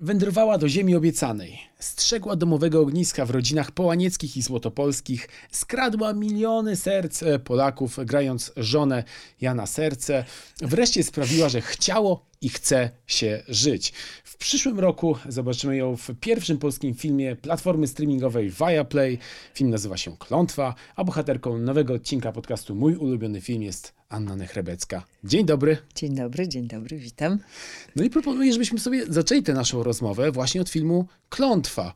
Wędrowała do ziemi obiecanej, strzegła domowego ogniska w rodzinach połanieckich i złotopolskich, skradła miliony serc e, Polaków, grając żonę Jana Serce. Wreszcie sprawiła, że chciało i chce się żyć. W przyszłym roku zobaczymy ją w pierwszym polskim filmie platformy streamingowej Viaplay. Film nazywa się Klątwa, a bohaterką nowego odcinka podcastu Mój ulubiony film jest Anna Nechrebecka. Dzień dobry. Dzień dobry, dzień dobry, witam. No i proponuję, żebyśmy sobie zaczęli tę naszą rozmowę właśnie od filmu Klątwa.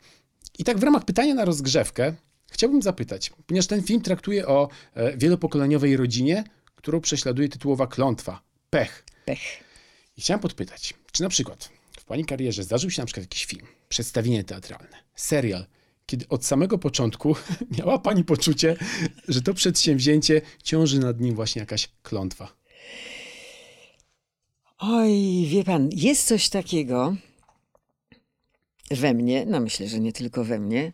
I tak w ramach pytania na rozgrzewkę chciałbym zapytać, ponieważ ten film traktuje o e, wielopokoleniowej rodzinie, którą prześladuje tytułowa klątwa, pech. Pech. Chciałem podpytać, czy na przykład w Pani karierze zdarzył się na przykład jakiś film, przedstawienie teatralne, serial, kiedy od samego początku miała Pani poczucie, że to przedsięwzięcie ciąży nad nim właśnie jakaś klątwa? Oj, wie pan, jest coś takiego we mnie, no myślę, że nie tylko we mnie.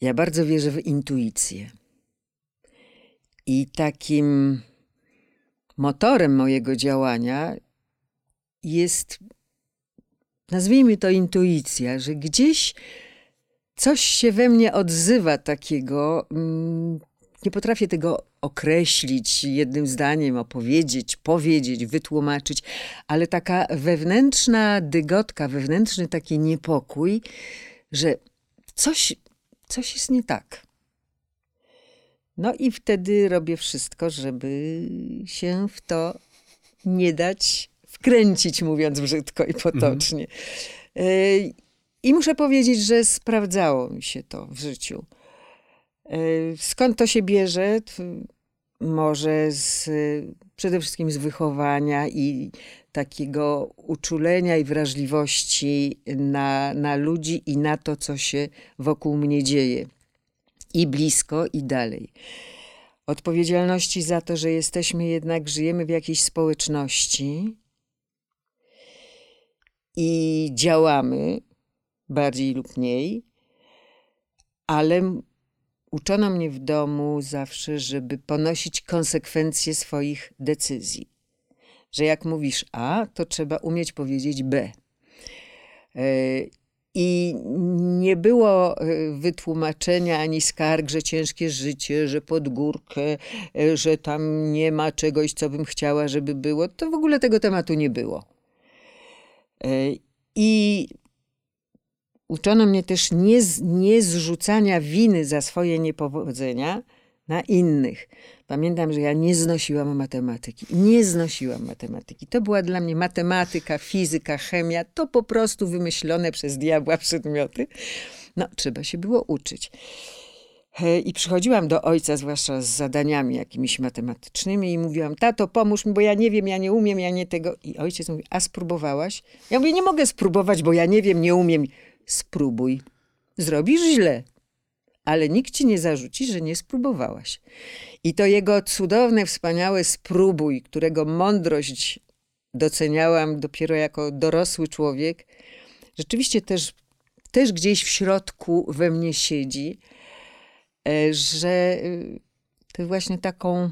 Ja bardzo wierzę w intuicję. I takim motorem mojego działania jest, nazwijmy to intuicja, że gdzieś coś się we mnie odzywa takiego. Mm, nie potrafię tego określić jednym zdaniem, opowiedzieć, powiedzieć, wytłumaczyć, ale taka wewnętrzna dygotka, wewnętrzny taki niepokój, że coś, coś jest nie tak. No i wtedy robię wszystko, żeby się w to nie dać wkręcić, mówiąc brzydko i potocznie. Mhm. I muszę powiedzieć, że sprawdzało mi się to w życiu. E, skąd to się bierze? Może z, przede wszystkim z wychowania i takiego uczulenia i wrażliwości na, na ludzi i na to, co się wokół mnie dzieje. I blisko, i dalej. Odpowiedzialności za to, że jesteśmy jednak, żyjemy w jakiejś społeczności i działamy bardziej lub mniej, ale uczono mnie w domu zawsze, żeby ponosić konsekwencje swoich decyzji. Że jak mówisz A, to trzeba umieć powiedzieć B. E, I nie było e, wytłumaczenia ani skarg, że ciężkie życie, że pod górkę, e, że tam nie ma czegoś, co bym chciała, żeby było. To w ogóle tego tematu nie było. I Uczono mnie też nie, nie zrzucania winy za swoje niepowodzenia na innych. Pamiętam, że ja nie znosiłam matematyki. Nie znosiłam matematyki. To była dla mnie matematyka, fizyka, chemia. To po prostu wymyślone przez diabła przedmioty. No, trzeba się było uczyć. I przychodziłam do ojca, zwłaszcza z zadaniami jakimiś matematycznymi, i mówiłam: Tato, pomóż mi, bo ja nie wiem, ja nie umiem, ja nie tego. I ojciec mówi: A spróbowałaś? Ja mówię: Nie mogę spróbować, bo ja nie wiem, nie umiem spróbuj. Zrobisz źle, ale nikt ci nie zarzuci, że nie spróbowałaś. I to jego cudowne, wspaniałe spróbuj, którego mądrość doceniałam dopiero jako dorosły człowiek, rzeczywiście też, też gdzieś w środku we mnie siedzi, e, że e, to właśnie taką.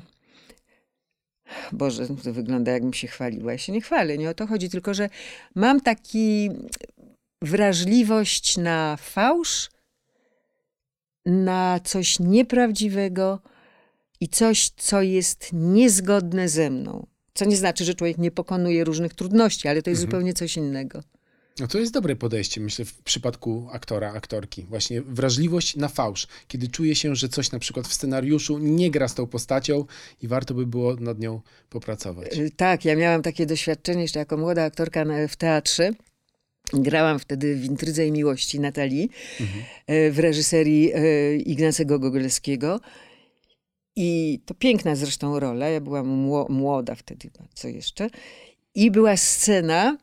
Boże, to wygląda jakbym się chwaliła. Ja się nie chwalę, nie o to chodzi, tylko że mam taki wrażliwość na fałsz, na coś nieprawdziwego i coś, co jest niezgodne ze mną. Co nie znaczy, że człowiek nie pokonuje różnych trudności, ale to jest mhm. zupełnie coś innego. No to jest dobre podejście, myślę, w przypadku aktora, aktorki. Właśnie wrażliwość na fałsz, kiedy czuje się, że coś na przykład w scenariuszu nie gra z tą postacią i warto by było nad nią popracować. Y, tak, ja miałam takie doświadczenie jeszcze jako młoda aktorka w teatrze Grałam wtedy w Intrydze i Miłości Natalii mhm. w reżyserii e, Ignacego Gogolskiego. I to piękna zresztą rola. Ja byłam młoda wtedy, co jeszcze. I była scena,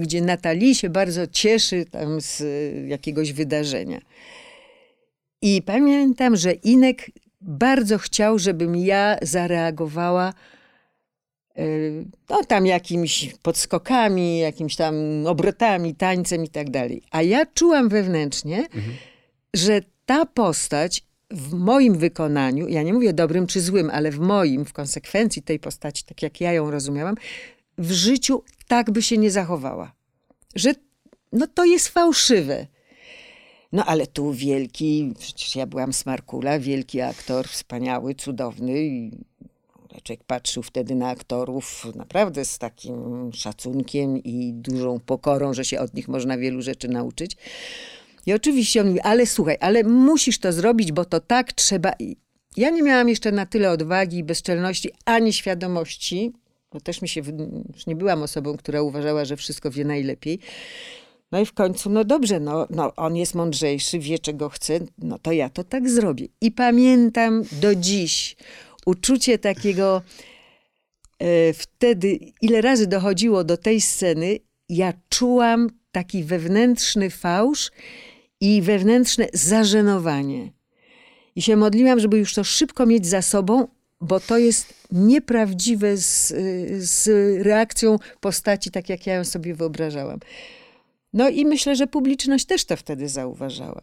gdzie Natalii się bardzo cieszy tam z jakiegoś wydarzenia. I pamiętam, że Inek bardzo chciał, żebym ja zareagowała no tam jakimiś podskokami, jakimiś tam obrotami, tańcem i tak dalej. A ja czułam wewnętrznie, mhm. że ta postać w moim wykonaniu, ja nie mówię dobrym czy złym, ale w moim, w konsekwencji tej postaci, tak jak ja ją rozumiałam, w życiu tak by się nie zachowała. że no to jest fałszywe. No ale tu wielki, przecież ja byłam z Markula, wielki aktor, wspaniały, cudowny. I patrzył wtedy na aktorów naprawdę z takim szacunkiem i dużą pokorą, że się od nich można wielu rzeczy nauczyć. I oczywiście on mówi, ale słuchaj, ale musisz to zrobić, bo to tak trzeba. I ja nie miałam jeszcze na tyle odwagi i bezczelności, ani świadomości, bo też mi się, już nie byłam osobą, która uważała, że wszystko wie najlepiej. No i w końcu, no dobrze, no, no on jest mądrzejszy, wie czego chce, no to ja to tak zrobię. I pamiętam do dziś uczucie takiego e, wtedy, ile razy dochodziło do tej sceny, ja czułam taki wewnętrzny fałsz i wewnętrzne zażenowanie. I się modliłam, żeby już to szybko mieć za sobą, bo to jest nieprawdziwe z, z reakcją postaci, tak jak ja ją sobie wyobrażałam. No i myślę, że publiczność też to wtedy zauważała.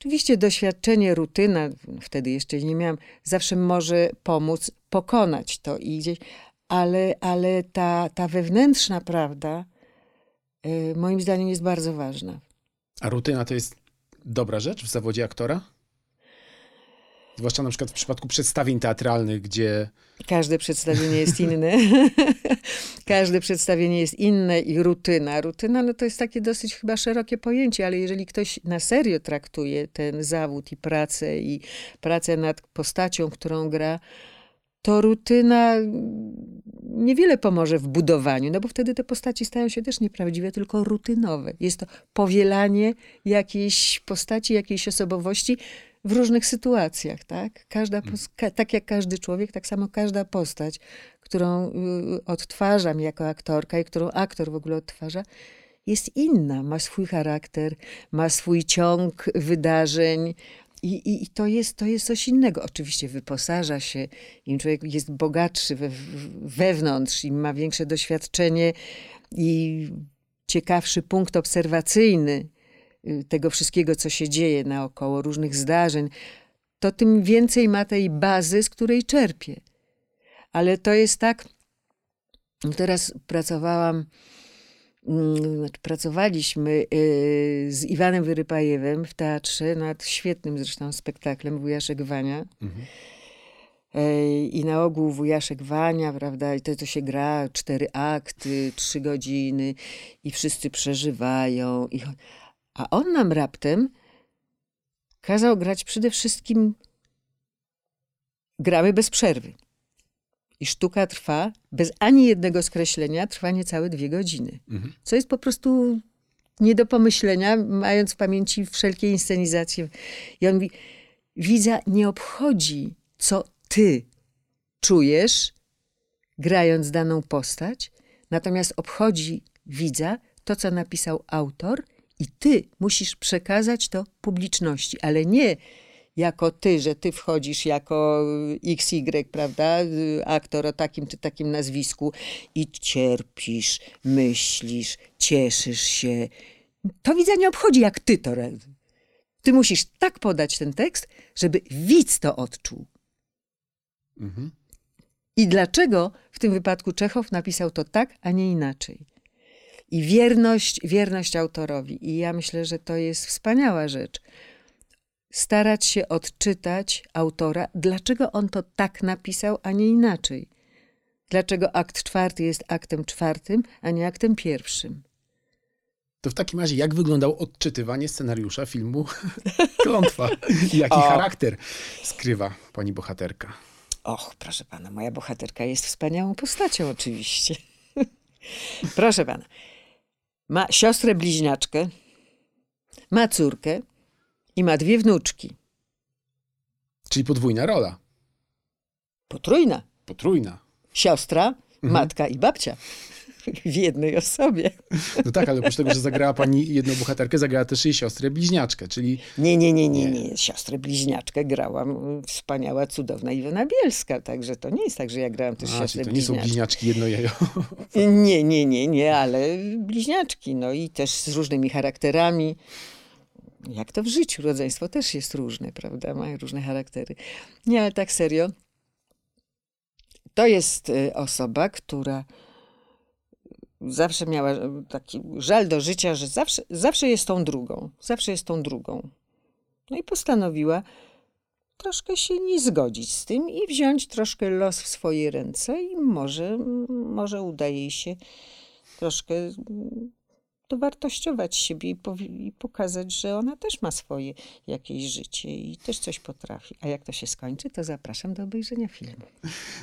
Oczywiście doświadczenie, rutyna, wtedy jeszcze nie miałam, zawsze może pomóc pokonać to i gdzieś, ale, ale ta, ta wewnętrzna prawda y, moim zdaniem jest bardzo ważna. A rutyna to jest dobra rzecz w zawodzie aktora? Zwłaszcza na przykład w przypadku przedstawień teatralnych, gdzie. Każde przedstawienie jest inne. Każde przedstawienie jest inne i rutyna. Rutyna no to jest takie dosyć chyba szerokie pojęcie, ale jeżeli ktoś na serio traktuje ten zawód i pracę i pracę nad postacią, którą gra, to rutyna niewiele pomoże w budowaniu, no bo wtedy te postaci stają się też nieprawdziwe, tylko rutynowe. Jest to powielanie jakiejś postaci, jakiejś osobowości w różnych sytuacjach, tak? Każda, tak jak każdy człowiek, tak samo każda postać, którą y, odtwarzam jako aktorka i którą aktor w ogóle odtwarza, jest inna, ma swój charakter, ma swój ciąg wydarzeń. I, i, to, jest, to jest coś innego. Oczywiście wyposaża się, im człowiek jest bogatszy we, wewnątrz, im ma większe doświadczenie i ciekawszy punkt obserwacyjny, tego wszystkiego, co się dzieje naokoło, różnych zdarzeń, to tym więcej ma tej bazy, z której czerpie. Ale to jest tak. Teraz pracowałam, mm, znaczy pracowaliśmy y, z Iwanem Wyrypajewem w teatrze nad świetnym zresztą spektaklem Wujaszek Wania. Mhm. E, I na ogół wujaszek Wania, prawda, i to, to się gra, cztery akty, trzy godziny i wszyscy przeżywają. I, a on nam raptem kazał grać przede wszystkim gramy bez przerwy. I sztuka trwa bez ani jednego skreślenia, trwa niecałe dwie godziny. Mhm. Co jest po prostu nie do pomyślenia, mając w pamięci wszelkie inscenizacje. I on mówi, widza nie obchodzi, co ty czujesz, grając daną postać, natomiast obchodzi widza to, co napisał autor – i ty musisz przekazać to publiczności, ale nie jako ty, że ty wchodzisz jako XY, prawda, aktor o takim czy takim nazwisku i cierpisz, myślisz, cieszysz się. To widza nie obchodzi, jak ty to Ty musisz tak podać ten tekst, żeby widz to odczuł. Mhm. I dlaczego w tym wypadku Czechow napisał to tak, a nie inaczej? I wierność, wierność autorowi. I ja myślę, że to jest wspaniała rzecz. Starać się odczytać autora, dlaczego on to tak napisał, a nie inaczej. Dlaczego akt czwarty jest aktem czwartym, a nie aktem pierwszym. To w takim razie, jak wyglądało odczytywanie scenariusza filmu Klątwa? Jaki o. charakter skrywa pani bohaterka? Och, proszę pana, moja bohaterka jest wspaniałą postacią, oczywiście. proszę pana. Ma siostrę bliźniaczkę, ma córkę i ma dwie wnuczki. Czyli podwójna rola. Potrójna. Potrójna. Siostra, mhm. matka i babcia w jednej osobie. No tak, ale oprócz tego, że zagrała pani jedną bohaterkę, zagrała też jej siostrę bliźniaczkę, czyli... Nie, nie, nie, nie, nie. Siostrę bliźniaczkę grałam wspaniała, cudowna Iwona Bielska, także to nie jest tak, że ja grałam też A, siostrę to nie są bliźniaczki jedno jejo. Nie, nie, nie, nie, ale bliźniaczki, no i też z różnymi charakterami. Jak to w życiu, rodzeństwo też jest różne, prawda, mają różne charaktery. Nie, ale tak serio, to jest y, osoba, która zawsze miała e, taki żal do życia, że zawsze, zawsze jest tą drugą. Zawsze jest tą drugą. No i postanowiła troszkę się nie zgodzić z tym i wziąć troszkę los w swoje ręce i może, może uda jej się troszkę dowartościować siebie i, i, pokazać, że ona też ma swoje jakieś życie i też coś potrafi. A jak to się skończy, to zapraszam do obejrzenia filmu.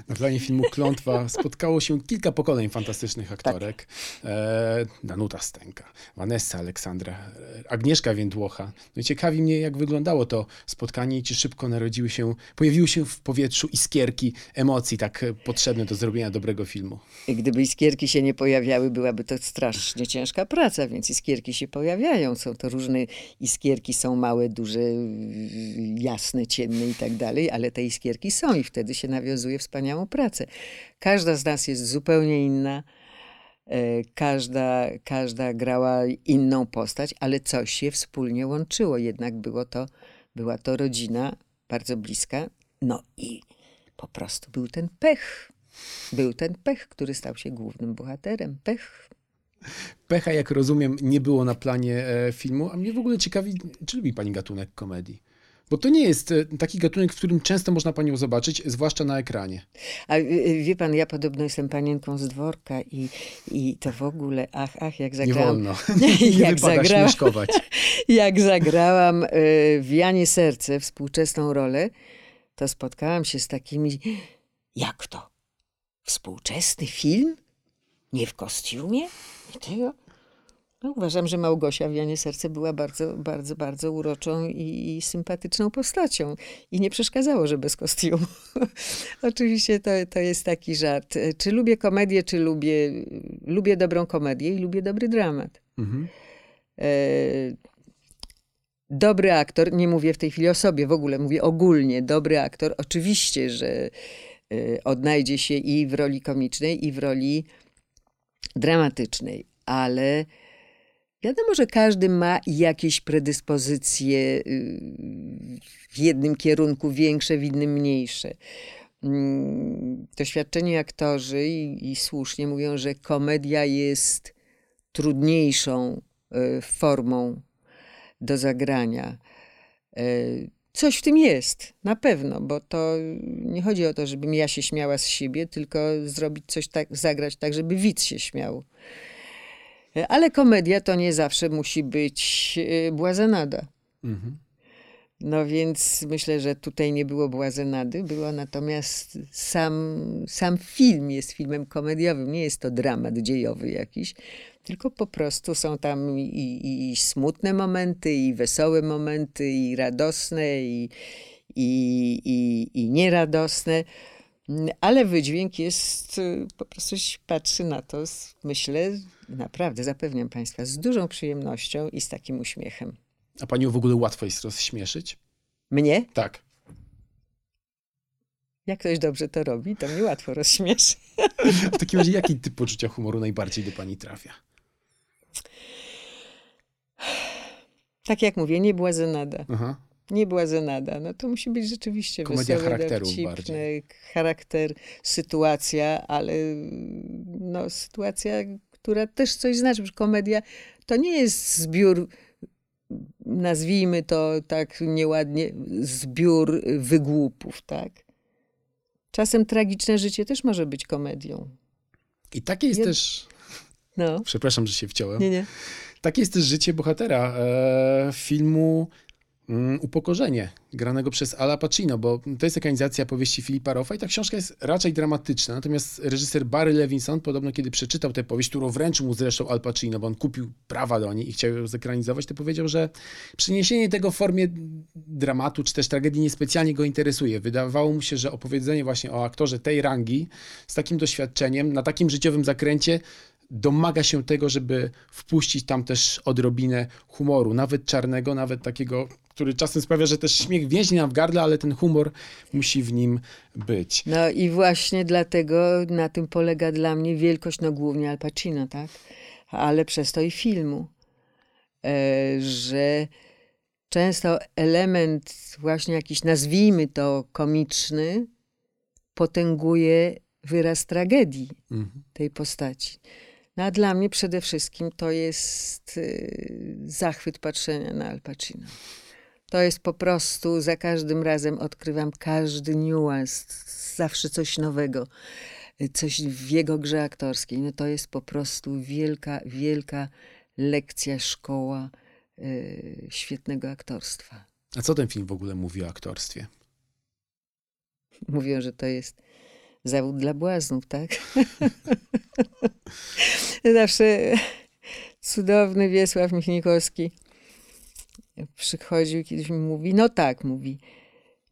Na planie filmu Klątwa spotkało się kilka pokoleń fantastycznych aktorek. Tak. E, Danuta Stenka, Vanessa Aleksandra, e, Agnieszka Więdłocha. No i ciekawi mnie, jak wyglądało to spotkanie i czy szybko narodziły się, pojawiły się w powietrzu iskierki emocji tak potrzebne do zrobienia dobrego filmu. Gdyby iskierki się nie pojawiały, byłaby to strasznie ciężka praca praca, więc iskierki się pojawiają. Są to różne iskierki, są małe, duże, jasne, ciemne i tak dalej, ale te iskierki są i wtedy się nawiązuje wspaniałą pracę. Każda z nas jest zupełnie inna. E, każda, każda grała inną postać, ale coś się wspólnie łączyło. Jednak było to, była to rodzina bardzo bliska. No i po prostu był ten pech. Był ten pech, który stał się głównym bohaterem. Pech Pecha, jak rozumiem, nie było na planie e, filmu, a mnie w ogóle ciekawi, czy lubi pani gatunek komedii? Bo to nie jest e, taki gatunek, w którym często można panią zobaczyć, zwłaszcza na ekranie. A wie pan, ja podobno jestem panienką z dworka i, i to w ogóle, ach, ach, jak zagrałam... Nie wolno, nie, jak zagrałam, Jak zagrałam e, w Janie Serce współczesną rolę, to spotkałam się z takimi... Jak to? Współczesny film? Nie w kostiumie? I tego? No, uważam, że Małgosia w Janie Serce była bardzo, bardzo, bardzo uroczą i, i sympatyczną postacią. I nie przeszkadzało, że bez kostiumu. Oczywiście to, to jest taki żart. Czy lubię komedię, czy lubię... Lubię dobrą komedię i lubię dobry dramat. Mhm. E, dobry aktor, nie mówię w tej chwili o sobie, w ogóle mówię ogólnie, dobry aktor, oczywiście, że e, odnajdzie się i w roli komicznej, i w roli dramatycznej, ale wiadomo, że każdy ma jakieś predyspozycje y, w jednym kierunku większe, w innym mniejsze. Mm, doświadczeni aktorzy i, i słusznie mówią, że komedia jest trudniejszą y, formą do zagrania. Coś w tym jest, na pewno, bo to nie chodzi o to, żebym ja się śmiała z siebie, tylko zrobić coś tak, zagrać tak, żeby widz się śmiał. Ale komedia to nie zawsze musi być e, błazenada. Mhm. No więc myślę, że tutaj nie było błazenady, było natomiast sam, sam film jest filmem komediowym, nie jest to dramat dziejowy jakiś, tylko po prostu są tam i, i smutne momenty, i wesołe momenty, i radosne, i, i, i, i nieradosne. Ale wydźwięk jest, po prostu się patrzy na to, myślę, naprawdę, zapewniam Państwa, z dużą przyjemnością i z takim uśmiechem. A Panią w ogóle łatwo jest rozśmieszyć? Mnie? Tak. Jak ktoś dobrze to robi, to mnie łatwo rozśmieszy. W takim razie, jaki typ poczucia humoru najbardziej do Pani trafia? Tak jak mówię, nie błazenada. Aha. Nie błazenada. No to musi być rzeczywiście Komedia wesoły, charakteru bardziej. charakter, sytuacja, ale no, sytuacja, która też coś znaczy. Komedia to nie jest zbiór nazwijmy to tak nieładnie, zbiór wygłupów, tak? Czasem tragiczne życie też może być komedią. I takie jest też. No. Przepraszam, że się wciąłem. Nie, nie. Takie jest też życie bohatera e, filmu Upokorzenie, granego przez Ala Pacino, bo to jest ekranizacja powieści Filipa Roffa i ta książka jest raczej dramatyczna. Natomiast reżyser Barry Levinson podobno, kiedy przeczytał tę powieść, którą wręczył mu zresztą Al Pacino, bo on kupił prawa do niej i chciał ją zekranizować, to powiedział, że przeniesienie tego w formie dramatu czy też tragedii niespecjalnie go interesuje. Wydawało mu się, że opowiedzenie właśnie o aktorze tej rangi, z takim doświadczeniem, na takim życiowym zakręcie, domaga się tego, żeby wpuścić tam też odrobinę humoru, nawet czarnego, nawet takiego, który czasem sprawia, że też śmiech więźni nam w gardle, ale ten humor musi w nim być. No i właśnie dlatego na tym polega dla mnie wielkość, no głównie Al Pacino, tak? Ale przez to i filmu, e, że często element właśnie jakiś, nazwijmy to komiczny, potęguje wyraz tragedii mhm. tej postaci. No a dla mnie przede wszystkim to jest y, zachwyt patrzenia na Al Pacino. To jest po prostu, za każdym razem odkrywam każdy niuans, zawsze coś nowego, coś w jego grze aktorskiej. No to jest po prostu wielka, wielka lekcja, szkoła y, świetnego aktorstwa. A co ten film w ogóle mówi o aktorstwie? Mówią, że to jest zawód dla błaznów, tak? Zawsze cudowny Wiesław Michnikowski przychodził kiedyś mi mówi, no tak, mówi,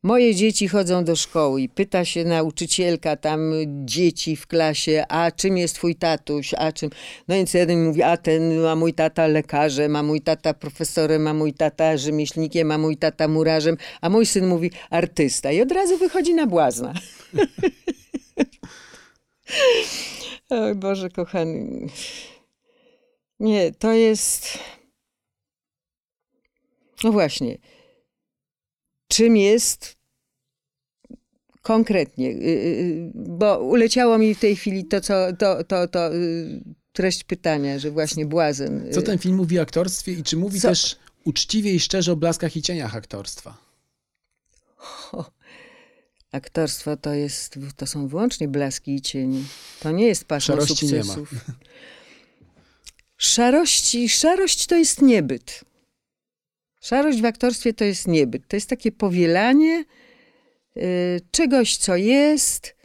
moje dzieci chodzą do szkoły i pyta się nauczycielka tam dzieci w klasie, a czym jest twój tatuś, a czym... No więc jeden mówi, a ten, a mój tata lekarzem, a mój tata profesorem, a mój tata rzemieślnikiem, a mój tata murarzem, a mój syn mówi artysta i od razu wychodzi na błazna. Oj Boże kochany. Nie, to jest... No właśnie. Czym jest konkretnie? Y, y, y, bo uleciało mi w tej chwili to, co, to, to, to treść pytania, że właśnie błazen. Co ten film mówi o aktorstwie i czy mówi co? też uczciwie i szczerze o blaskach i cieniach aktorstwa? O, aktorstwo to, jest, to są wyłącznie blaski i cienie. To nie jest pasmo Szarości sukcesów. Nie ma. Szarości, szarość to jest niebyt. Szarość w aktorstwie to jest niebyt. To jest takie powielanie y, czegoś, co jest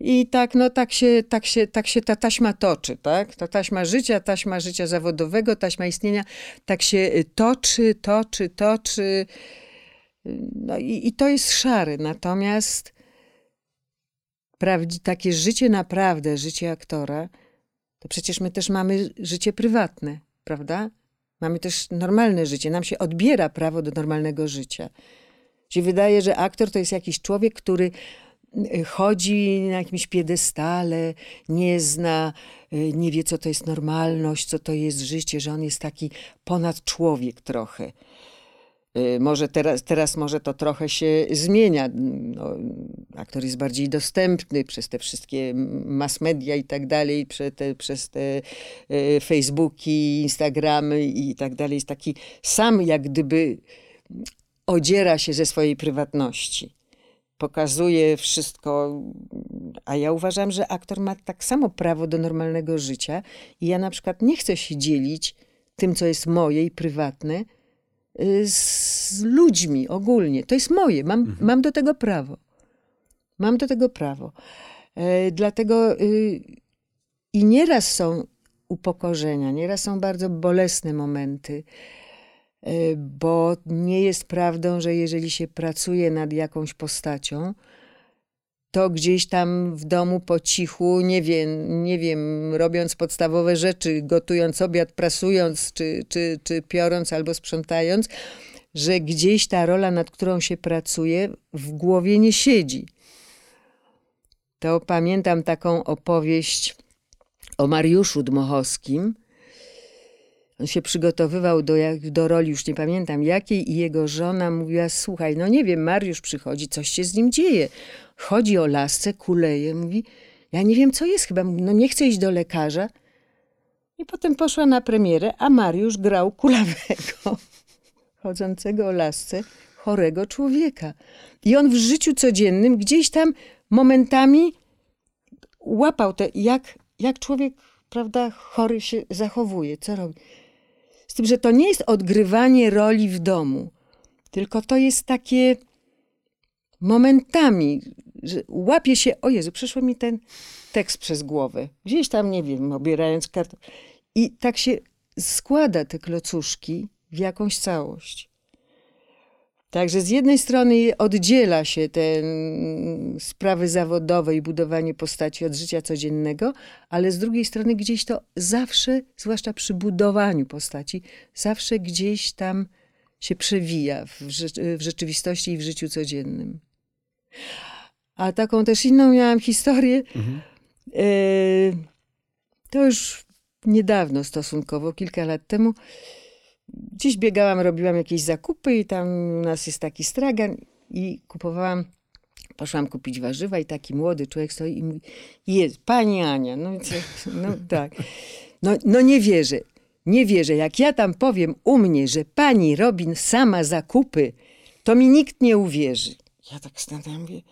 i tak, no, tak, się, tak, się, tak się ta taśma toczy, tak? Ta taśma życia, taśma życia zawodowego, taśma istnienia, tak się y, toczy, toczy, toczy. No i, i to jest szary. Natomiast prawdzi, takie życie naprawdę, życie aktora, to przecież my też mamy życie prywatne, prawda? Mamy też normalne życie. Nam się odbiera prawo do normalnego życia. Się wydaje, że aktor to jest jakiś człowiek, który y, chodzi na jakimś piedestale, nie zna, y, nie wie, co to jest normalność, co to jest życie, że on jest taki ponad człowiek trochę. Y, może teraz, teraz może to trochę się zmienia. No, aktor jest bardziej dostępny przez te wszystkie mass media i tak dalej, przez te, przez te y, Facebooki, Instagramy i tak dalej. Jest taki sam jak gdyby odziera się ze swojej prywatności. Pokazuje wszystko, a ja uważam, że aktor ma tak samo prawo do normalnego życia i ja na przykład nie chcę się dzielić tym, co jest moje i prywatne, z ludźmi ogólnie. To jest moje, mam, mhm. mam do tego prawo. Mam do tego prawo. E, dlatego y, i nieraz są upokorzenia, nieraz są bardzo bolesne momenty, e, bo nie jest prawdą, że jeżeli się pracuje nad jakąś postacią, to gdzieś tam w domu po cichu, nie wiem, nie wiem, robiąc podstawowe rzeczy, gotując obiad, prasując, czy, czy, czy piorąc albo sprzątając, że gdzieś ta rola, nad którą się pracuje, w głowie nie siedzi. To pamiętam taką opowieść o Mariuszu Dmochowskim. On się przygotowywał do, do roli, już nie pamiętam jakiej, i jego żona mówiła: Słuchaj, no nie wiem, Mariusz przychodzi, coś się z nim dzieje. Chodzi o lasce, kuleje, mówi, ja nie wiem co jest chyba, no nie chcę iść do lekarza. I potem poszła na premierę, a Mariusz grał kulawego, chodzącego o lasce, chorego człowieka. I on w życiu codziennym gdzieś tam momentami łapał to, jak, jak człowiek, prawda, chory się zachowuje, co robi. Z tym, że to nie jest odgrywanie roli w domu, tylko to jest takie momentami, że łapie się, o Jezu, przeszło mi ten tekst przez głowę. Gdzieś tam, nie wiem, obierając kartę. I tak się składa te klocuszki w jakąś całość. Także z jednej strony oddziela się te sprawy zawodowe i budowanie postaci od życia codziennego, ale z drugiej strony gdzieś to zawsze, zwłaszcza przy budowaniu postaci, zawsze gdzieś tam się przewija w, w rzeczywistości i w życiu codziennym. A taką też inną miałam historię. Mhm. E, to już niedawno stosunkowo, kilka lat temu. Gdzieś biegałam, robiłam jakieś zakupy i tam u nas jest taki stragan i kupowałam Poszłam kupić warzywa i taki młody człowiek stoi i mówi, jest, pani Ania, no, no tak. No, no nie wierzę, nie wierzę. Jak ja tam powiem u mnie, że pani robi sama zakupy, to mi nikt nie uwierzy. Ja tak stanę mówię,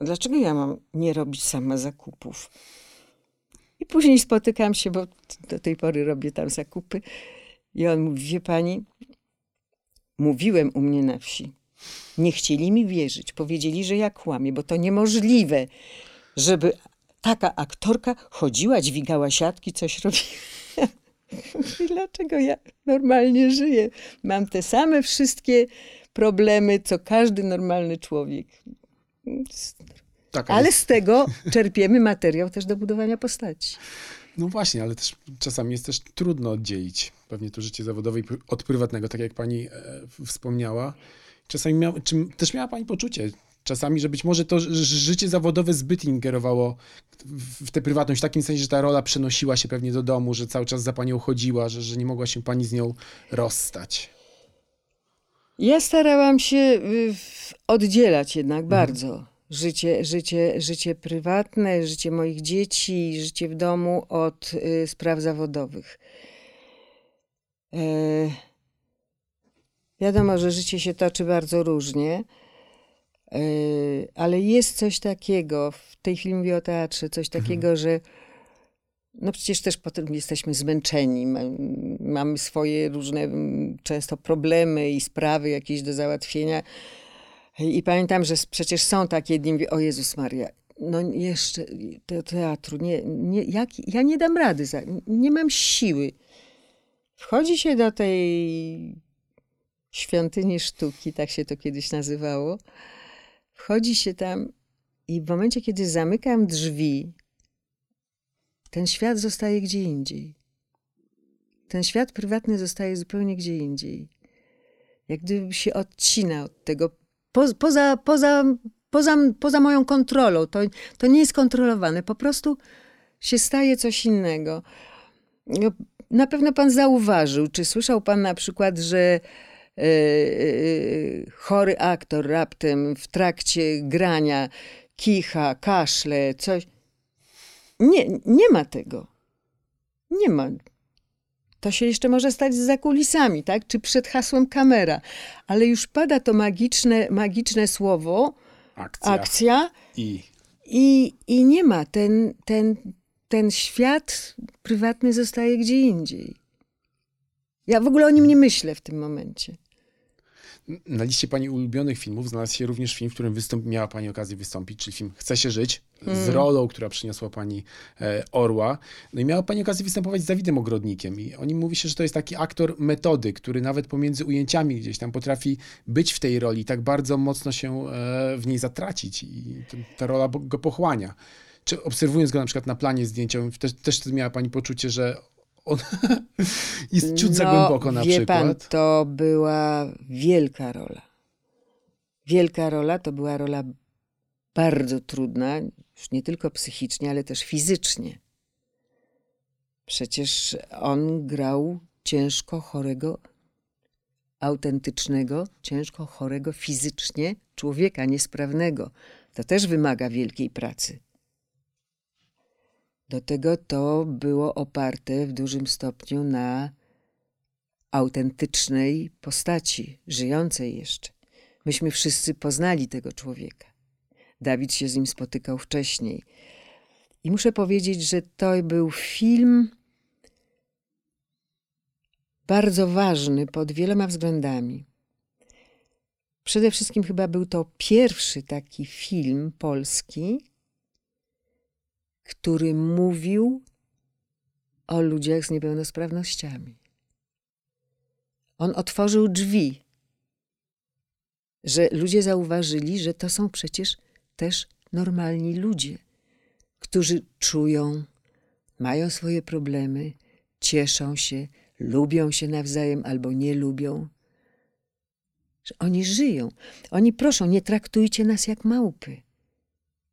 dlaczego ja mam nie robić sama zakupów? I później spotykam się, bo do tej pory robię tam zakupy. I on mówi, wie pani, mówiłem u mnie na wsi. Nie chcieli mi wierzyć. Powiedzieli, że ja kłamię, bo to niemożliwe, żeby taka aktorka chodziła, dźwigała siatki, coś robiła. Dlaczego ja normalnie żyję? Mam te same wszystkie problemy, co każdy normalny człowiek. Taka Ale jest. z tego czerpiemy materiał też do budowania postaci. No właśnie, ale też czasami jest też trudno oddzielić pewnie to życie zawodowe od prywatnego, tak jak pani e, wspomniała. Czasami miała, czy też miała pani poczucie czasami, że być może to życie zawodowe zbyt ingerowało w tę prywatność, w takim sensie, że ta rola przenosiła się pewnie do domu, że cały czas za panią chodziła, że, że nie mogła się pani z nią rozstać. Ja starałam się y, oddzielać jednak bardzo życie, życie, życie prywatne, życie moich dzieci, życie w domu od y, spraw zawodowych. E, wiadomo, że życie się toczy bardzo różnie, e, ale jest coś takiego, w tej chwili mówię o teatrze, coś takiego, że no przecież też potem jesteśmy zmęczeni, ma- mamy swoje różne często problemy i sprawy jakieś do załatwienia. I pamiętam, że przecież są takie dni, o Jezus Maria, no jeszcze do teatru, nie, nie, jak, ja nie dam rady, za, nie mam siły. Wchodzi się do tej świątyni sztuki, tak się to kiedyś nazywało. Wchodzi się tam i w momencie, kiedy zamykam drzwi, ten świat zostaje gdzie indziej. Ten świat prywatny zostaje zupełnie gdzie indziej. Jak gdyby się odcina od tego. Po, poza, poza, poza, poza moją kontrolą. To, to nie jest kontrolowane. Po prostu się staje coś innego. No, Na pewno pan zauważył, czy słyszał pan na przykład, że e, e, chory aktor raptem w trakcie grania kicha, kaszle, coś. Nie, nie ma tego. Nie ma. To się jeszcze może stać za kulisami, tak? Czy przed hasłem kamera. Ale już pada to magiczne, magiczne słowo, Akcja. akcja I i, i nie ma. Ten, ten, ten świat prywatny zostaje gdzie indziej. Ja w ogóle o nim nie myślę w tym momencie. Na liście pani ulubionych filmów znalazł się również film, w którym wystąp- miała pani okazję wystąpić, czyli film Chce się żyć, z rolą, która przyniosła pani e, Orła. No i miała pani okazję występować z Dawidem Ogrodnikiem i o nim mówi się, że to jest taki aktor metody, który nawet pomiędzy ujęciami gdzieś tam potrafi być w tej roli, tak bardzo mocno się e, w niej zatracić i ta rola go pochłania. Czy obserwując go na przykład na planie zdjęciowym, też, też miała pani poczucie, że on jest ciut za głęboko na No, wie przykład? pan, to była wielka rola. Wielka rola to była rola bardzo trudna, już nie tylko psychicznie, ale też fizycznie. Przecież on grał ciężko chorego, autentycznego, ciężko chorego fizycznie człowieka niesprawnego. To też wymaga wielkiej pracy. Do tego to było oparte w dużym stopniu na autentycznej postaci, żyjącej jeszcze. Myśmy wszyscy poznali tego człowieka. Dawid się z nim spotykał wcześniej. I muszę powiedzieć, że to był film bardzo ważny pod wieloma względami. Przede wszystkim chyba był to pierwszy taki film polski, który mówił o ludziach z niepełnosprawnościami. On otworzył drzwi, że ludzie zauważyli, że to są przecież też normalni ludzie, którzy czują, mają swoje problemy, cieszą się, lubią się nawzajem albo nie lubią. Że oni żyją. Oni proszą, nie traktujcie nas jak małpy.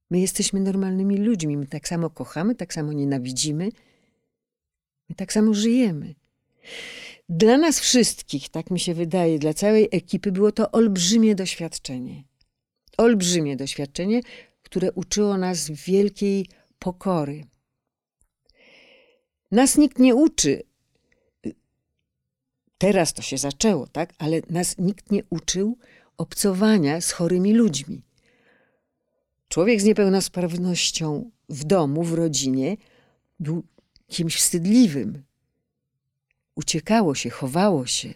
My jesteśmy normalnymi ludźmi. My tak samo kochamy, tak samo nienawidzimy. My tak samo żyjemy. Dla nas wszystkich, tak mi się wydaje, dla całej ekipy było to olbrzymie doświadczenie. olbrzymie doświadczenie, które uczyło nas wielkiej pokory. Nas nikt nie uczy. Teraz to się zaczęło, tak? Ale nas nikt nie uczył obcowania z chorymi ludźmi. Człowiek z niepełnosprawnością w domu, w rodzinie był kimś wstydliwym. Uciekało się, chowało się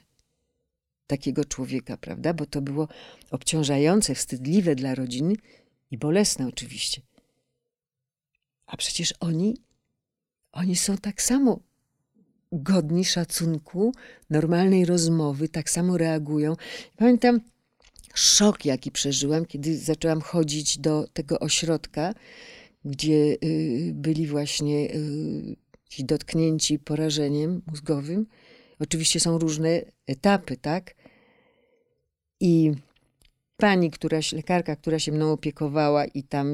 takiego człowieka, prawda? Bo to było obciążające, wstydliwe dla rodziny i bolesne oczywiście. A przecież oni, oni są tak samo godni szacunku, normalnej rozmowy, tak samo reagują. Pamiętam szok, jaki przeżyłam, kiedy zaczęłam chodzić do tego ośrodka, gdzie y, byli właśnie y, ci dotknięci porażeniem mózgowym. Oczywiście są różne etapy, tak? I pani, która, lekarka, która się mną opiekowała i tam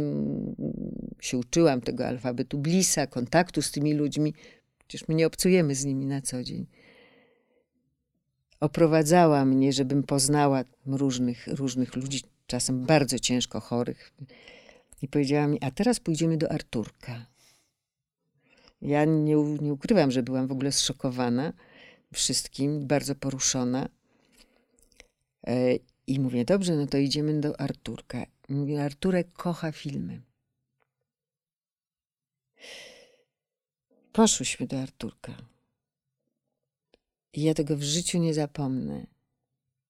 się uczyłam tego alfabetu Blisa, kontaktu z tymi ludźmi, przecież my nie obcujemy z nimi na co dzień. Oprowadzała mnie, żebym poznała różnych, różnych ludzi, czasem bardzo ciężko chorych. I powiedziała mi, a teraz pójdziemy do Arturka. Ja nie, nie ukrywam, że byłam w ogóle zszokowana wszystkim, bardzo poruszona. E, I mówię, dobrze, no to idziemy do Arturka. Mówię, Arturek kocha filmy. Poszłyśmy do Arturka. I ja tego w życiu nie zapomnę.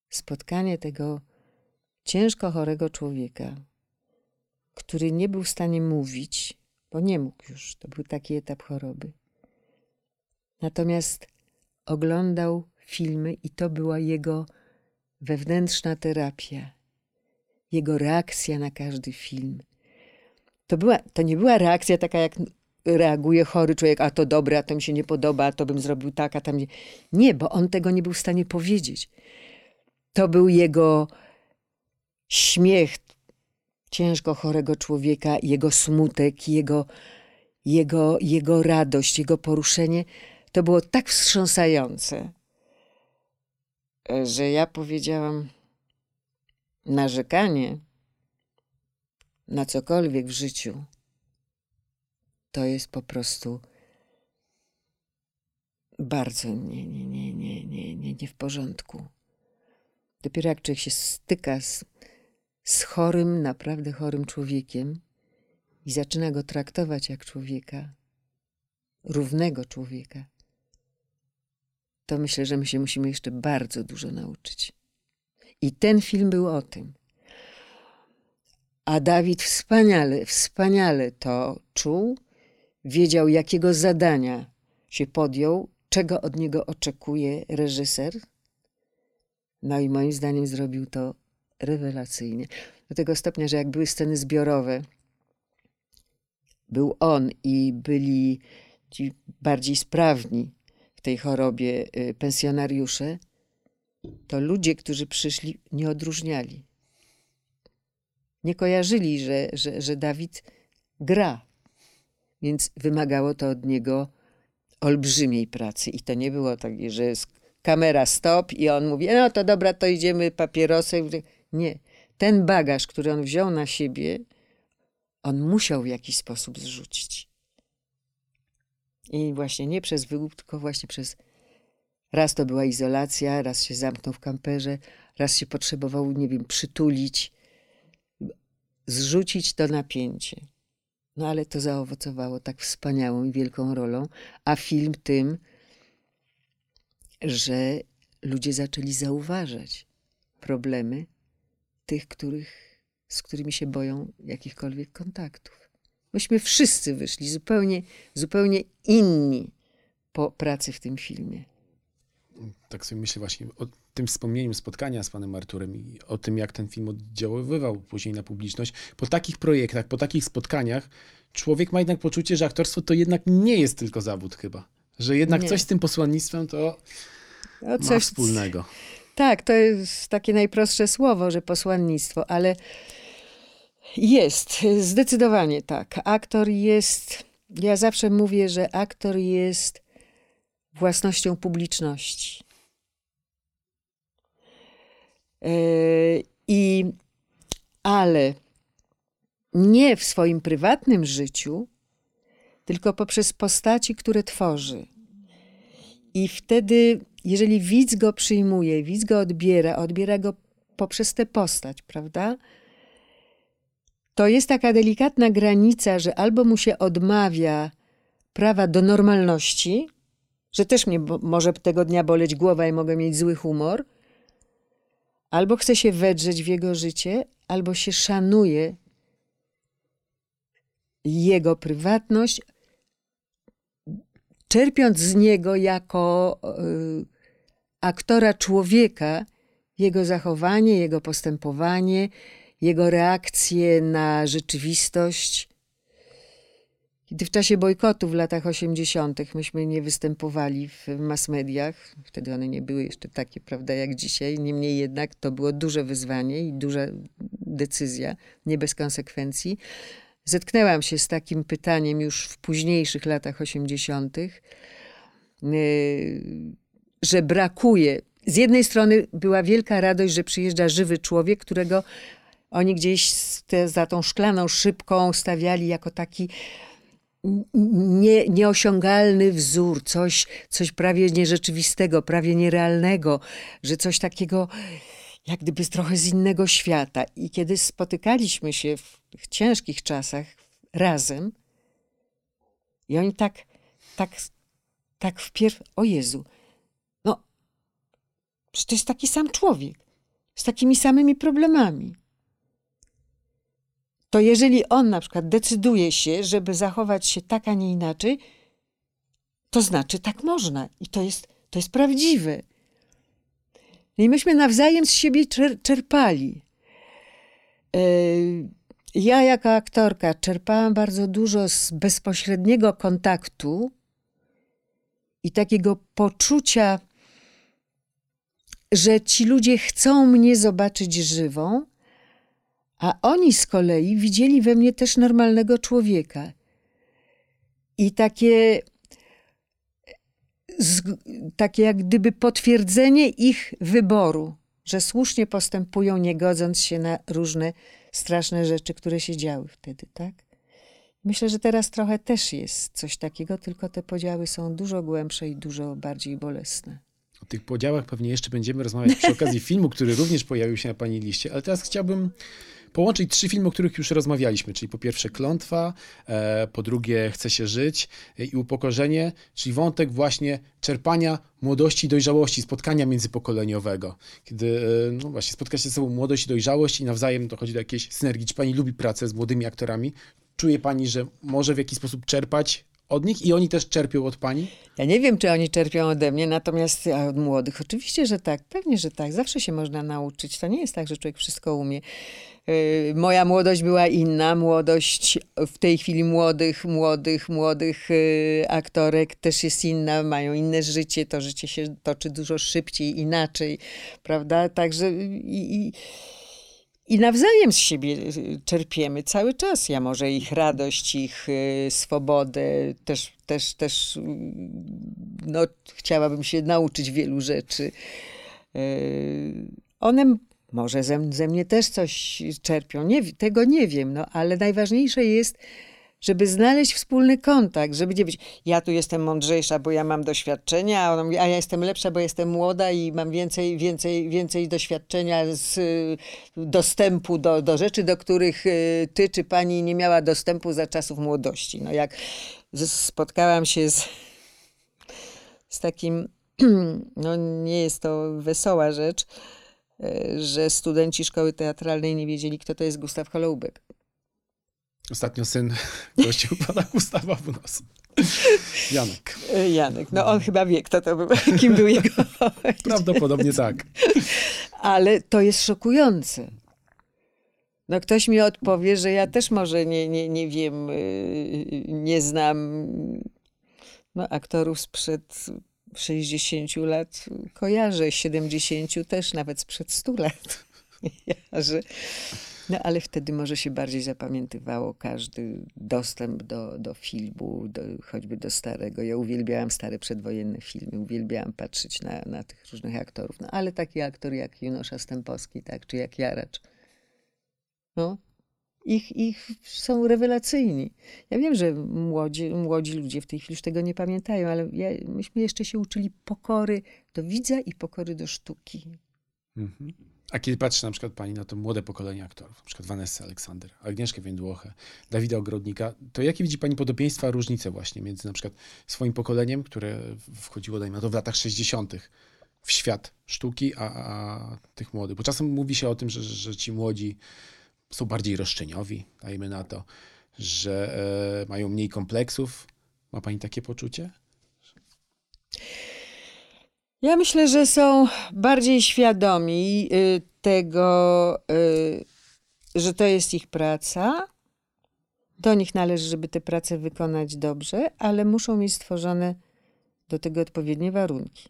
Spotkanie tego ciężko chorego człowieka, który nie był w stanie mówić, bo nie mógł już, to był taki etap choroby. Natomiast oglądał filmy i to była jego wewnętrzna terapia, jego reakcja na każdy film. To, była, to nie była reakcja taka, jak reaguje chory człowiek, a to dobre, a to mi się nie podoba, a to bym zrobił tak, a tam nie. Nie, bo on tego nie był w stanie powiedzieć. To był jego śmiech ciężko chorego człowieka, jego smutek, jego, jego, jego radość, jego poruszenie. To było tak wstrząsające, że ja powiedziałam, narzekanie na cokolwiek w życiu to jest po prostu bardzo nie, nie, nie, nie, nie, nie, nie w porządku. Dopiero jak człowiek się styka z, z chorym, naprawdę chorym człowiekiem i zaczyna go traktować jak człowieka, równego człowieka, to myślę, że my się musimy jeszcze bardzo dużo nauczyć. I ten film był o tym. A Dawid wspaniale, wspaniale to czuł wiedział, jakiego zadania się podjął, czego od niego oczekuje reżyser. No i moim zdaniem zrobił to rewelacyjnie. Do tego stopnia, że jak były sceny zbiorowe, był on i byli ci bardziej sprawni w tej chorobie y, pensjonariusze, to ludzie, którzy przyszli, nie odróżniali. Nie kojarzyli, że, że, że Dawid gra więc wymagało to od niego olbrzymiej pracy. I to nie było tak, że jest kamera stop i on mówi, no to dobra, to idziemy papierosem. Nie. Ten bagaż, który on wziął na siebie, on musiał w jakiś sposób zrzucić. I właśnie nie przez wyłup, tylko właśnie przez. Raz to była izolacja, raz się zamknął w kamperze, raz się potrzebował, nie wiem, przytulić, zrzucić to napięcie. No ale to zaowocowało tak wspaniałą i wielką rolą, a film tym, że ludzie zaczęli zauważać problemy tych, których, z którymi się boją jakichkolwiek kontaktów. Myśmy wszyscy wyszli zupełnie, zupełnie inni po pracy w tym filmie. Tak sobie myślę właśnie o tym wspomnieniu spotkania z panem Arturem i o tym, jak ten film oddziaływał później na publiczność. Po takich projektach, po takich spotkaniach, człowiek ma jednak poczucie, że aktorstwo to jednak nie jest tylko zawód chyba. Że jednak nie. coś z tym posłannictwem to no coś, ma wspólnego. Tak, to jest takie najprostsze słowo, że posłannictwo, ale jest, zdecydowanie tak. Aktor jest, ja zawsze mówię, że aktor jest własnością publiczności. Yy, I ale nie w swoim prywatnym życiu, tylko poprzez postaci, które tworzy. I wtedy, jeżeli widz go przyjmuje, widz go odbiera, odbiera go poprzez tę postać, prawda? To jest taka delikatna granica, że albo mu się odmawia prawa do normalności, że też mnie może tego dnia boleć głowa i mogę mieć zły humor, albo chce się wedrzeć w jego życie, albo się szanuje jego prywatność, czerpiąc z niego jako y, aktora człowieka jego zachowanie, jego postępowanie, jego reakcje na rzeczywistość. Kiedy w czasie bojkotu w latach 80. myśmy nie występowali w mass mediach, wtedy one nie były jeszcze takie, prawda, jak dzisiaj. Niemniej jednak to było duże wyzwanie i duża decyzja, nie bez konsekwencji. Zetknęłam się z takim pytaniem już w późniejszych latach 80., y, że brakuje. Z jednej strony była wielka radość, że przyjeżdża żywy człowiek, którego oni gdzieś te, za tą szklaną szybką stawiali jako taki nie, nieosiągalny wzór, coś, coś prawie nierzeczywistego, prawie nierealnego, że coś takiego jak gdyby trochę z innego świata. I kiedy spotykaliśmy się w tych ciężkich czasach razem, i oni tak, tak, tak wpierw, o Jezu, no, przecież to jest taki sam człowiek, z takimi samymi problemami. To jeżeli on na przykład decyduje się, żeby zachować się tak, a nie inaczej, to znaczy tak można i to jest, to jest prawdziwe. I myśmy nawzajem z siebie czerpali. E, ja, jako aktorka, czerpałam bardzo dużo z bezpośredniego kontaktu i takiego poczucia, że ci ludzie chcą mnie zobaczyć żywą, a oni z kolei widzieli we mnie też normalnego człowieka. I takie takie jak gdyby potwierdzenie ich wyboru, że słusznie postępują, nie godząc się na różne straszne rzeczy, które się działy wtedy, tak? Myślę, że teraz trochę też jest coś takiego, tylko te podziały są dużo głębsze i dużo bardziej bolesne. O tych podziałach pewnie jeszcze będziemy rozmawiać przy okazji filmu, który również pojawił się na Pani liście, ale teraz chciałbym połączyć trzy filmy, o których już rozmawialiśmy, czyli po pierwsze Klątwa, e, po drugie Chce się żyć e, i Upokorzenie, czyli wątek właśnie czerpania młodości i dojrzałości, spotkania międzypokoleniowego. Kiedy e, no właśnie spotka się ze sobą młodość i dojrzałość i nawzajem dochodzi do jakiejś synergii. Czy pani lubi pracę z młodymi aktorami? Czuje pani, że może w jakiś sposób czerpać od nich i oni też czerpią od pani? Ja nie wiem, czy oni czerpią ode mnie, natomiast od młodych oczywiście, że tak. Pewnie, że tak. Zawsze się można nauczyć. To nie jest tak, że człowiek wszystko umie. Y, moja młodość była inna. Młodość w tej chwili młodych, młodych, młodych y, aktorek też jest inna, mają inne życie. To życie się toczy dużo szybciej, inaczej, prawda? Także i, i i nawzajem z siebie y, czerpiemy cały czas. Ja może ich radość, ich swobodę, też, też, też no, chciałabym się nauczyć wielu rzeczy. One może ze, ze mnie też coś czerpią, nie, tego nie wiem, no ale najważniejsze jest, żeby znaleźć wspólny kontakt, żeby nie być, ja tu jestem mądrzejsza, bo ja mam doświadczenia, a, mówi, a ja jestem lepsza, bo jestem młoda i mam więcej, więcej, więcej doświadczenia z y, dostępu do, do rzeczy, do których y, ty czy pani nie miała dostępu za czasów młodości. No jak spotkałam się z, z takim, no nie jest to wesoła rzecz, E, że studenci szkoły teatralnej nie wiedzieli, kto to jest Gustaw Holoubek. Ostatnio syn gościł pana Gustawa w nos. Janek. E, Janek. No on chyba wie, kto to był, kim był jego Prawdopodobnie tak. Ale to jest szokujące. No ktoś mi odpowie, że ja też może nie, nie, nie wiem, e, nie znam no, aktorów sprzed 60 lat kojarzę, 70 też, nawet sprzed 100 lat kojarzę. No ale wtedy może się bardziej zapamiętywało każdy dostęp do, do filmu, do, choćby do starego. Ja uwielbiałam stare przedwojenne filmy, uwielbiałam patrzeć na, na tych różnych aktorów. No ale taki aktor jak Junosza Stępowski, tak, czy jak Jaracz, No, ich, ich są rewelacyjni. Ja wiem, że młodzi, młodzi ludzie w tej chwili już tego nie pamiętają, ale ja, myśmy jeszcze się uczyli pokory do widza i pokory do sztuki. Mhm. A kiedy patrzy na przykład pani na to młode pokolenie aktorów, na przykład Vanessa Aleksander, Agnieszkę Więdłochę, Dawida Ogrodnika, to jakie widzi pani podobieństwa, różnice właśnie między na przykład swoim pokoleniem, które wchodziło, dajmy na to, w latach 60. w świat sztuki, a, a tych młodych? Bo czasem mówi się o tym, że, że ci młodzi są bardziej roszczeniowi, dajmy na to, że e, mają mniej kompleksów. Ma pani takie poczucie? Ja myślę, że są bardziej świadomi y, tego, y, że to jest ich praca. Do nich należy, żeby tę pracę wykonać dobrze, ale muszą mieć stworzone do tego odpowiednie warunki.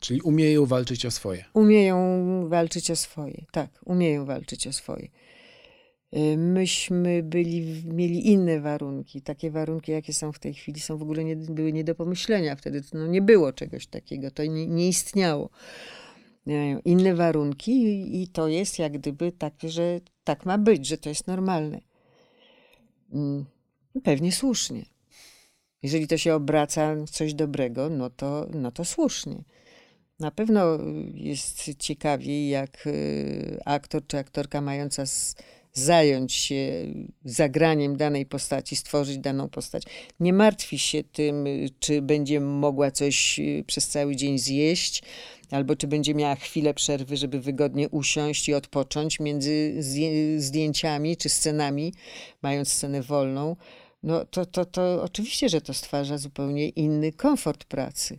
Czyli umieją walczyć o swoje. Umieją walczyć o swoje, tak, umieją walczyć o swoje. Y, myśmy byli, mieli inne warunki. Takie warunki, jakie są w tej chwili, są w ogóle nie, były nie do pomyślenia. Wtedy no, nie było czegoś takiego, to nie, nie istniało. Inne warunki i to jest jak gdyby takie, że tak ma być, że to jest normalne. Mm, pewnie słusznie. Jeżeli to się obraca w coś dobrego, no to, no to słusznie. Na pewno jest ciekawiej, jak y, aktor czy aktorka mająca zająć się zagraniem danej postaci, stworzyć daną postać. Nie martwi się tym, czy będzie mogła coś y, przez cały dzień zjeść, albo czy będzie miała chwilę przerwy, żeby wygodnie usiąść i odpocząć między zdjęciami czy scenami, mając scenę wolną. No to, to, to oczywiście, że to stwarza zupełnie inny komfort pracy.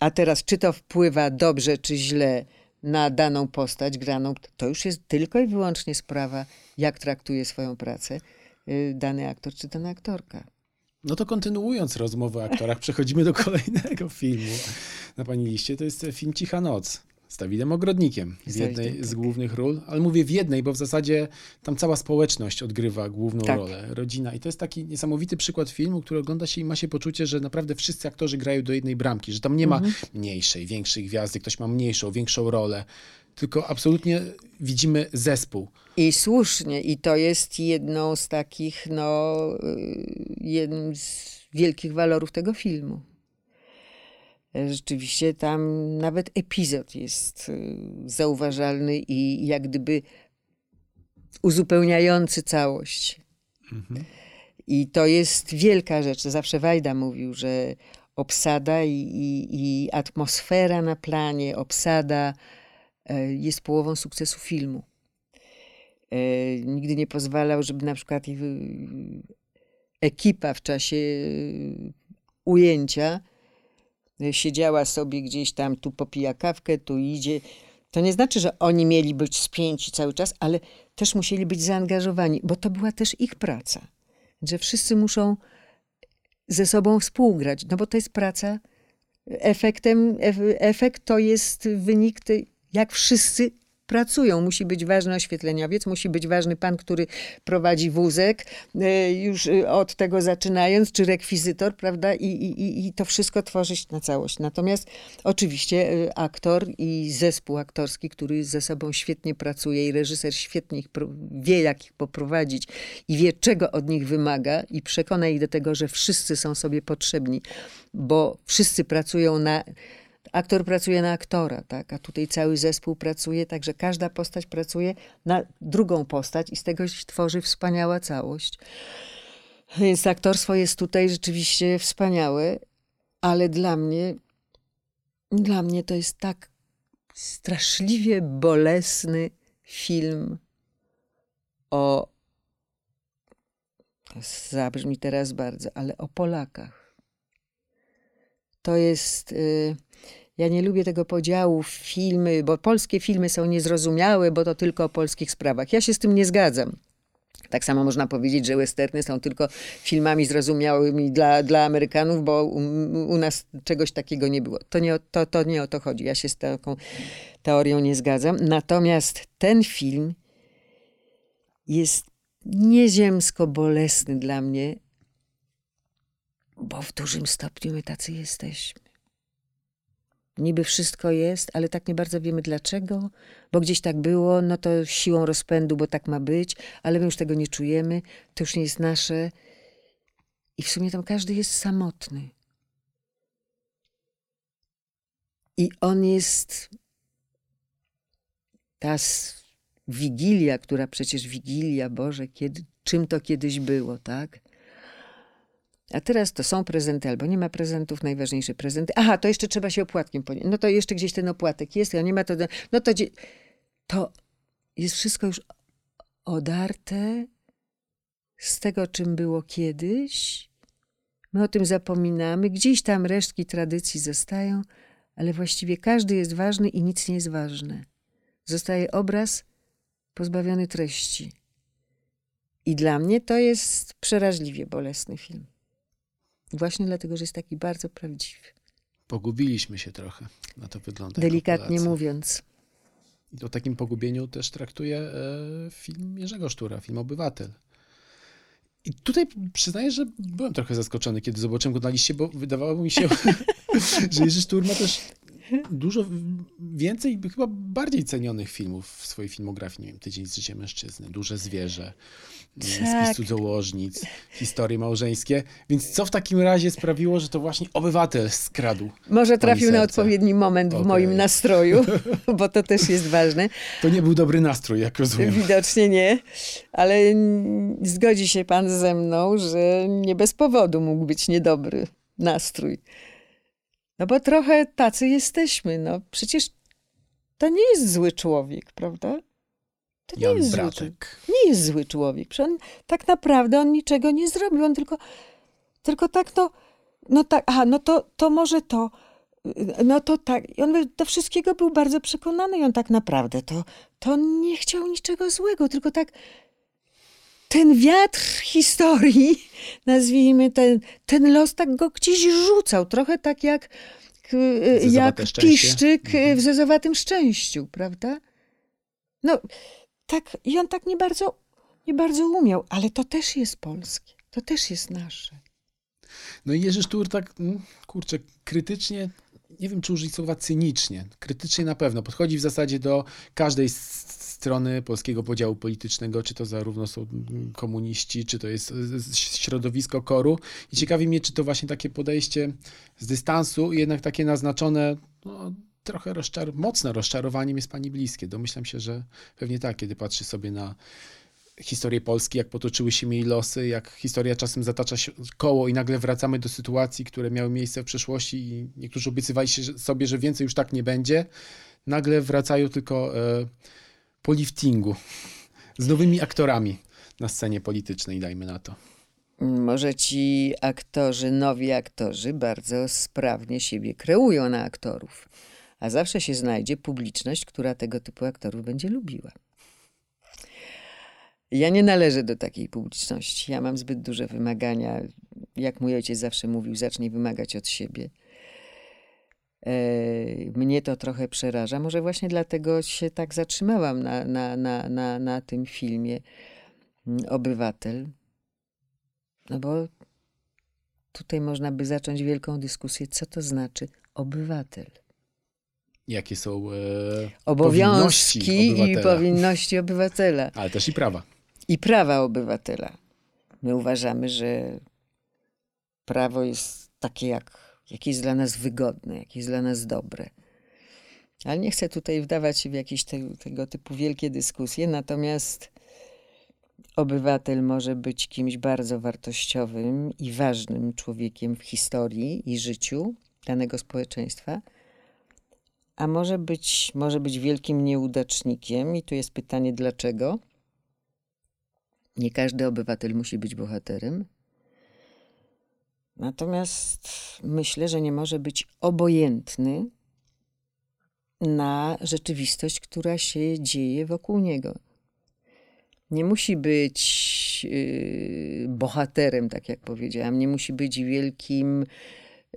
A teraz, czy to wpływa dobrze, czy źle na daną postać graną, to już jest tylko i wyłącznie sprawa, jak traktuje swoją pracę y, dany aktor czy dana aktorka. No to kontynuując rozmowę o aktorach, przechodzimy do kolejnego filmu na pani liście. To jest film Cicha Noc z Dawidem Ogrodnikiem w jednej tak. z głównych ról, ale mówię w jednej, bo w zasadzie tam cała społeczność odgrywa główną tak. rolę, rodzina. I to jest taki niesamowity przykład filmu, który ogląda się i ma się poczucie, że naprawdę wszyscy aktorzy grają do jednej bramki, że tam nie ma mhm. mniejszej, większej gwiazdy, ktoś ma mniejszą, większą rolę, tylko absolutnie widzimy zespół. I słusznie, i to jest jedną z takich, no, y, jednym z wielkich walorów tego filmu. Rzeczywiście tam nawet epizod jest y, zauważalny i jak gdyby uzupełniający całość. Mhm. I to jest wielka rzecz. Zawsze Wajda mówił, że obsada i, i, i atmosfera na planie, obsada e, jest połową sukcesu filmu. E, nigdy nie pozwalał, żeby na przykład ekipa w czasie ujęcia siedziała sobie gdzieś tam, tu popija kawkę, tu idzie. To nie znaczy, że oni mieli być spięci cały czas, ale też musieli być zaangażowani, bo to była też ich praca. Że wszyscy muszą ze sobą współgrać, no bo to jest praca. Efektem, efekt to jest wynik, jak wszyscy pracują. Musi być ważny oświetleniowiec, musi być ważny pan, który prowadzi wózek, e, już e, od tego zaczynając, czy rekwizytor, prawda? I, i, i to wszystko tworzyć na całość. Natomiast oczywiście e, aktor i zespół aktorski, który ze sobą świetnie pracuje i reżyser świetnie ich wie, jak ich poprowadzić i wie, czego od nich wymaga i przekona ich do tego, że wszyscy są sobie potrzebni, bo wszyscy pracują na aktor pracuje na aktora, tak? a tutaj cały zespół pracuje, także każda postać pracuje na drugą postać i z tego się tworzy wspaniała całość. Więc aktorstwo jest tutaj rzeczywiście wspaniałe, ale dla mnie, dla mnie to jest tak straszliwie bolesny film o. Zabrzmi teraz bardzo, ale o Polakach. To jest. Yy, ja nie lubię tego podziału filmy, bo polskie filmy są niezrozumiałe, bo to tylko o polskich sprawach. Ja się z tym nie zgadzam. Tak samo można powiedzieć, że westerny są tylko filmami zrozumiałymi dla, dla Amerykanów, bo u, u, nas czegoś takiego nie było. To nie, to, to nie o to chodzi. Ja się z taką teorią nie zgadzam. Natomiast ten film jest nieziemsko bolesny dla mnie, bo w dużym stopniu my tacy jesteśmy niby wszystko jest, ale tak nie bardzo wiemy dlaczego, bo gdzieś tak było, no to siłą rozpędu, bo tak ma być, ale my już tego nie czujemy, to już nie jest nasze. I w sumie tam każdy jest samotny. I on jest ta wigilia, która przecież wigilia, Boże, kiedy, czym to kiedyś było, tak? A teraz to są prezenty, albo nie ma prezentów, najważniejsze prezenty. Aha, to jeszcze trzeba się opłatkiem ponieść. No to jeszcze gdzieś ten opłatek jest, a nie ma to. No to, to jest wszystko już odarte z tego, czym było kiedyś. My o tym zapominamy, gdzieś tam resztki tradycji zostają, ale właściwie każdy jest ważny i nic nie jest ważne. Zostaje obraz pozbawiony treści. I dla mnie to jest przeraźliwie bolesny film. Właśnie dlatego, że jest taki bardzo prawdziwy. Pogubiliśmy się trochę, na to wygląda. Delikatnie mówiąc. I o takim pogubieniu też traktuje e, film Jerzego Sztura, film Obywatel. I tutaj przyznaję, że byłem trochę zaskoczony, kiedy zobaczyłem go na liście, bo wydawało mi się, że Jerzy Sztur ma też dużo więcej, chyba bardziej cenionych filmów w swojej filmografii. Nie wiem, Tydzień z życiem mężczyzny, Duże zwierzę, tak. Spis cudzołożnic, historie małżeńskie. Więc co w takim razie sprawiło, że to właśnie obywatel skradł? Może trafił na odpowiedni moment okay. w moim nastroju, bo to też jest ważne. To nie był dobry nastrój, jak rozumiem. Widocznie nie, ale zgodzi się pan ze mną, że nie bez powodu mógł być niedobry nastrój. No bo trochę tacy jesteśmy. No przecież to nie jest zły człowiek, prawda? To nie Jan jest Bratek. zły Nie jest zły człowiek. On, tak naprawdę on niczego nie zrobił. On tylko, tylko tak no, no tak, aha, no to, to może to. No to tak. I on do wszystkiego był bardzo przekonany i on tak naprawdę to, to nie chciał niczego złego, tylko tak ten wiatr historii, nazwijmy ten, ten los tak go gdzieś rzucał, trochę tak jak, jak piszczyk mhm. w zezowatym szczęściu, prawda? No, tak, i on tak nie bardzo, nie bardzo umiał, ale to też jest polskie, to też jest nasze. No i Jerzy Sztur tak, mm, kurczę, krytycznie nie wiem, czy użyć słowa cynicznie, krytycznie na pewno, podchodzi w zasadzie do każdej strony polskiego podziału politycznego, czy to zarówno są komuniści, czy to jest środowisko koru. I ciekawi mnie, czy to właśnie takie podejście z dystansu, jednak takie naznaczone, no, trochę rozczar mocne rozczarowaniem jest pani bliskie. Domyślam się, że pewnie tak, kiedy patrzy sobie na historię Polski, jak potoczyły się jej losy, jak historia czasem zatacza się koło i nagle wracamy do sytuacji, które miały miejsce w przeszłości i niektórzy obiecywali sobie, że więcej już tak nie będzie. Nagle wracają tylko e, po liftingu z nowymi aktorami na scenie politycznej, dajmy na to. Może ci aktorzy, nowi aktorzy bardzo sprawnie siebie kreują na aktorów, a zawsze się znajdzie publiczność, która tego typu aktorów będzie lubiła. Ja nie należę do takiej publiczności. Ja mam zbyt duże wymagania. Jak mój ojciec zawsze mówił, zacznij wymagać od siebie. E, mnie to trochę przeraża. Może właśnie dlatego się tak zatrzymałam na, na, na, na, na tym filmie mm, Obywatel. No bo tutaj można by zacząć wielką dyskusję, co to znaczy obywatel. Jakie są e, obowiązki i powinności obywatela. Ale też i prawa. I prawa obywatela. My uważamy, że prawo jest takie jak jakie jest dla nas wygodne, jakie jest dla nas dobre. Ale nie chcę tutaj wdawać się w jakieś te, tego typu wielkie dyskusje, natomiast obywatel może być kimś bardzo wartościowym i ważnym człowiekiem w historii i życiu danego społeczeństwa, a może być, może być wielkim nieudacznikiem, i tu jest pytanie dlaczego. Nie każdy obywatel musi być bohaterem. Natomiast myślę, że nie może być obojętny na rzeczywistość, która się dzieje wokół niego. Nie musi być yy, bohaterem, tak jak powiedziałam, nie musi być wielkim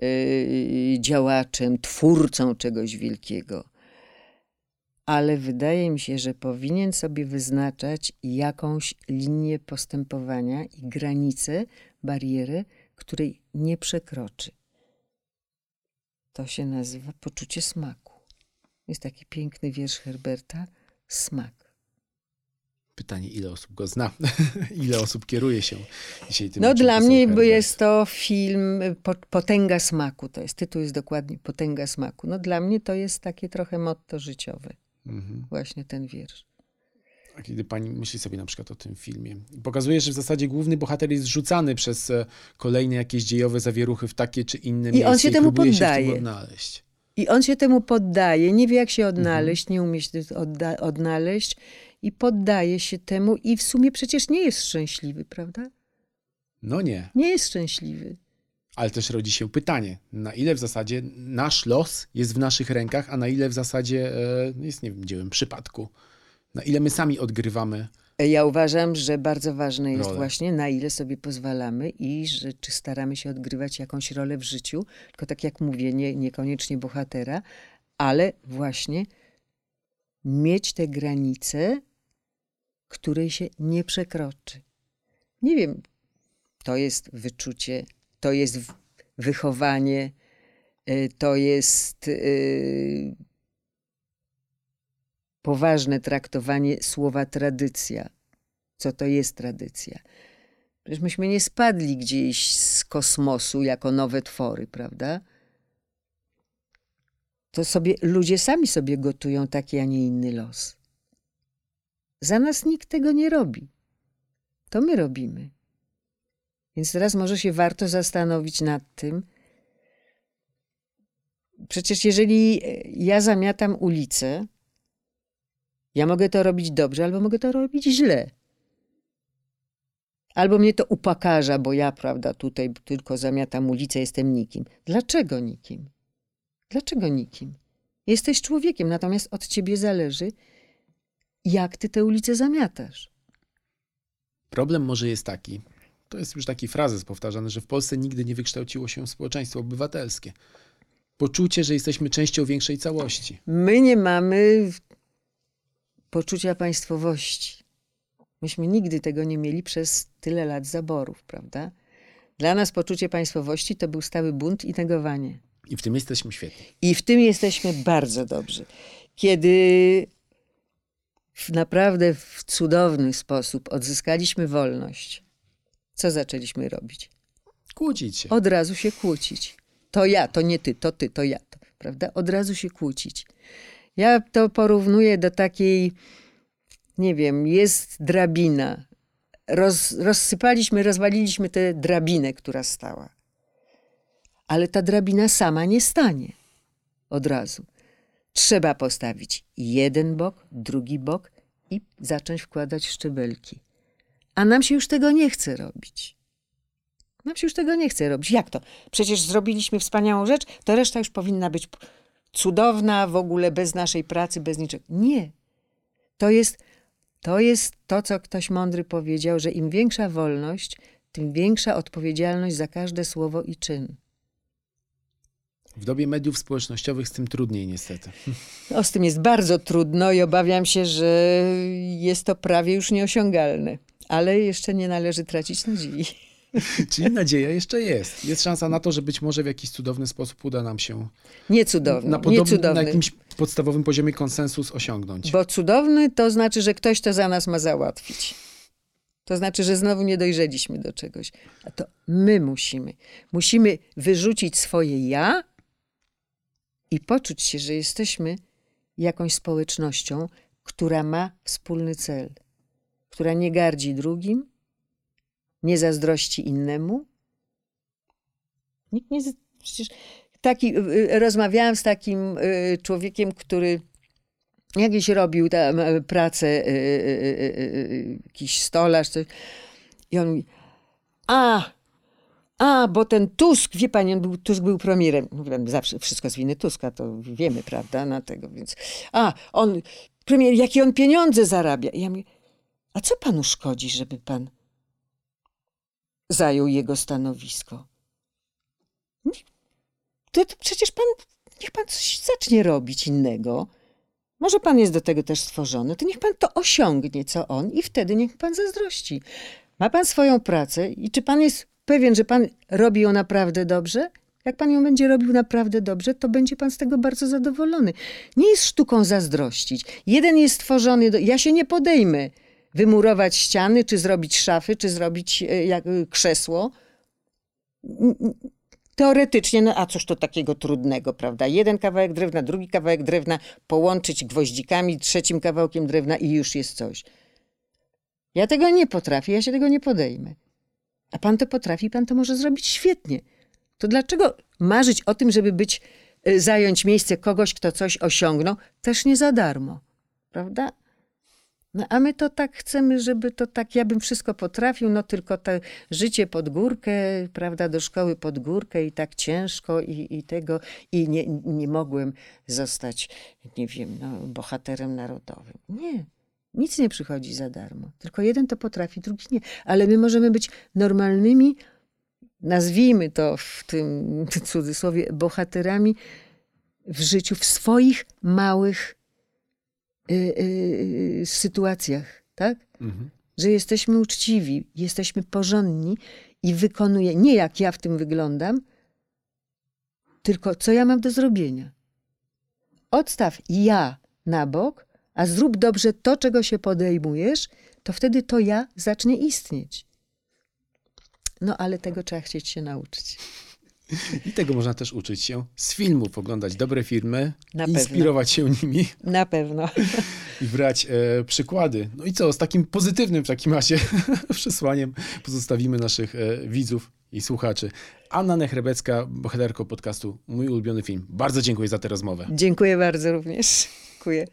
yy, działaczem, twórcą czegoś wielkiego. Ale wydaje mi się, że powinien sobie wyznaczać jakąś linię postępowania i granicę, barierę, której nie przekroczy. To się nazywa poczucie smaku. Jest taki piękny wiersz Herberta, smak. Pytanie, ile osób go zna? ile osób kieruje się dzisiaj tym No dla mnie bo Herbert? jest to film y, po, Potęga smaku. To jest, tytuł jest dokładnie Potęga smaku. No dla mnie to jest takie trochę motto życiowe. Mhm. Właśnie ten wiersz. Kiedy pani myśli sobie na przykład o tym filmie, pokazuje, że w zasadzie główny bohater jest rzucany przez e, kolejne jakieś dziejowe zawieruchy w takie czy inne I miejsce on się temu się poddaje. tym odnaleźć. I on się temu poddaje, nie wie jak się odnaleźć, Mhm. nie umie się odnaleźć i poddaje się temu i w sumie przecież nie jest szczęśliwy, prawda? No nie, Nie jest szczęśliwy. ale też rodzi się pytanie, na ile w zasadzie nasz los jest w naszych rękach, a na ile w zasadzie e, jest, nie wiem, dziełem przypadku. Na ile my sami odgrywamy. Ja uważam, że bardzo ważne jest Rolę. właśnie na ile sobie pozwalamy i że czy staramy się odgrywać jakąś rolę w życiu, tylko tak jak mówię, nie, niekoniecznie bohatera, ale właśnie mieć te granice, której się nie przekroczy. Nie wiem, to jest wyczucie, to jest wychowanie, y, to jest y, poważne traktowanie słowa tradycja. Co to jest tradycja? Przecież myśmy nie spadli gdzieś z kosmosu jako nowe twory, prawda? To sobie ludzie sami sobie gotują taki, a nie inny los. Za nas nikt tego nie robi. To my robimy. Więc teraz może się warto zastanowić nad tym. Przecież jeżeli ja zamiatam ulicę, ja mogę to robić dobrze, albo mogę to robić źle. Albo mnie to upakarza, bo ja, prawda, tutaj tylko zamiatam ulicę, jestem nikim. Dlaczego nikim? Dlaczego nikim? Jesteś człowiekiem, natomiast od ciebie zależy, jak ty tę ulicę zamiatasz. Problem może jest taki, to jest już taki frazes powtarzany, że w Polsce nigdy nie wykształciło się społeczeństwo obywatelskie. Poczucie, że jesteśmy częścią większej całości. My nie mamy poczucia państwowości. Myśmy nigdy tego nie mieli przez tyle lat zaborów, prawda? Dla nas poczucie państwowości to był stały bunt i negowanie. I w tym jesteśmy świetni. I w tym jesteśmy bardzo dobrzy. Kiedy w naprawdę w cudowny sposób odzyskaliśmy wolność, co zaczęliśmy robić? Kłócić się. Od razu się kłócić. To ja, to nie ty, to ty, to ja. To, prawda? Od razu się kłócić. Ja to porównuję do takiej, nie wiem, jest drabina. Roz, rozsypaliśmy, rozwaliliśmy tę drabinę, która stała. Ale ta drabina sama nie stanie od razu. Trzeba postawić jeden bok, drugi bok i zacząć wkładać szczebelki. A nam się już tego nie chce robić. Nam się już tego nie chce robić. Jak to? Przecież zrobiliśmy wspaniałą rzecz, to reszta już powinna być cudowna, w ogóle bez naszej pracy, bez niczego. Nie. To jest, to jest to, co ktoś mądry powiedział, że im większa wolność, tym większa odpowiedzialność za każde słowo i czyn. W dobie mediów społecznościowych z tym trudniej niestety. O, z tym jest bardzo trudno i obawiam się, że jest to prawie już nieosiągalne. Ale jeszcze nie należy tracić nadziei. Czyli nadzieja jeszcze jest. Jest szansa na to, że być może w jakiś cudowny sposób uda nam się Nie cudowny, na, nie podobnym, na cudowny. jakimś podstawowym poziomie konsensus osiągnąć. Bo cudowny to znaczy, że ktoś to za nas ma załatwić. To znaczy, że znowu nie dojrzeliśmy do czegoś. A to my musimy. Musimy wyrzucić swoje ja i poczuć się, że jesteśmy jakąś społecznością, która ma wspólny cel, która nie gardzi drugim, nie zazdrości innemu. Nikt nie. Przecież taki, y, y, rozmawiałam z takim y, człowiekiem, który jakiś robił tam pracę, jakiś stolarz, coś. I on mówi, a, a, bo ten Tusk, wie pani, on był, Tusk był premierem. Mówiłem, zawsze wszystko z winy Tuska, to wiemy, prawda, na tego, więc. A, on, premier, jakie on pieniądze zarabia. I ja mówię, a co panu szkodzi, żeby pan zajął jego stanowisko? To, to przecież pan, niech pan coś zacznie robić innego. Może pan jest do tego też stworzony, to niech pan to osiągnie, co on, i wtedy niech pan zazdrości. Ma pan swoją pracę i czy pan jest pewien, że pan robi ją naprawdę dobrze? Jak pan ją będzie robił naprawdę dobrze, to będzie pan z tego bardzo zadowolony. Nie jest sztuką zazdrościć. Jeden jest stworzony, do... ja się nie podejmę wymurować ściany, czy zrobić szafy, czy zrobić e, jak, e, krzesło. Teoretycznie, no a cóż to takiego trudnego, prawda? Jeden kawałek drewna, drugi kawałek drewna, połączyć gwoździkami, trzecim kawałkiem drewna i już jest coś. Ja tego nie potrafię, ja się tego nie podejmę. A pan to potrafi, pan to może zrobić świetnie. To dlaczego marzyć o tym, żeby być, y, zająć miejsce kogoś, kto coś osiągnął, też nie za darmo, prawda? No a my to tak chcemy, żeby to tak, ja bym wszystko potrafił, no tylko to życie pod górkę, prawda, do szkoły pod górkę i tak ciężko i, i tego, i nie, nie mogłem zostać, nie wiem, no, bohaterem narodowym. Nie, nic nie przychodzi za darmo. Tylko jeden to potrafi, drugi nie. Ale my możemy być normalnymi, nazwijmy to w tym cudzysłowie, bohaterami w życiu, w swoich małych y, y, sytuacjach, tak? Mhm. Że jesteśmy uczciwi, jesteśmy porządni i wykonujemy, nie jak ja w tym wyglądam, tylko co ja mam do zrobienia. Odstaw ja na bok, a zrób dobrze to, czego się podejmujesz, to wtedy to ja zacznie istnieć. No ale tego trzeba chcieć się nauczyć. I tego można też uczyć się z filmów, oglądać dobre filmy, Na pewno. inspirować się nimi Na pewno. i brać e, przykłady. No i co, z takim pozytywnym w takim razie przesłaniem pozostawimy naszych e, widzów i słuchaczy. Anna Nechrebecka, bohaterko podcastu Mój ulubiony film. Bardzo dziękuję za tę rozmowę. Dziękuję bardzo również. Dziękuję.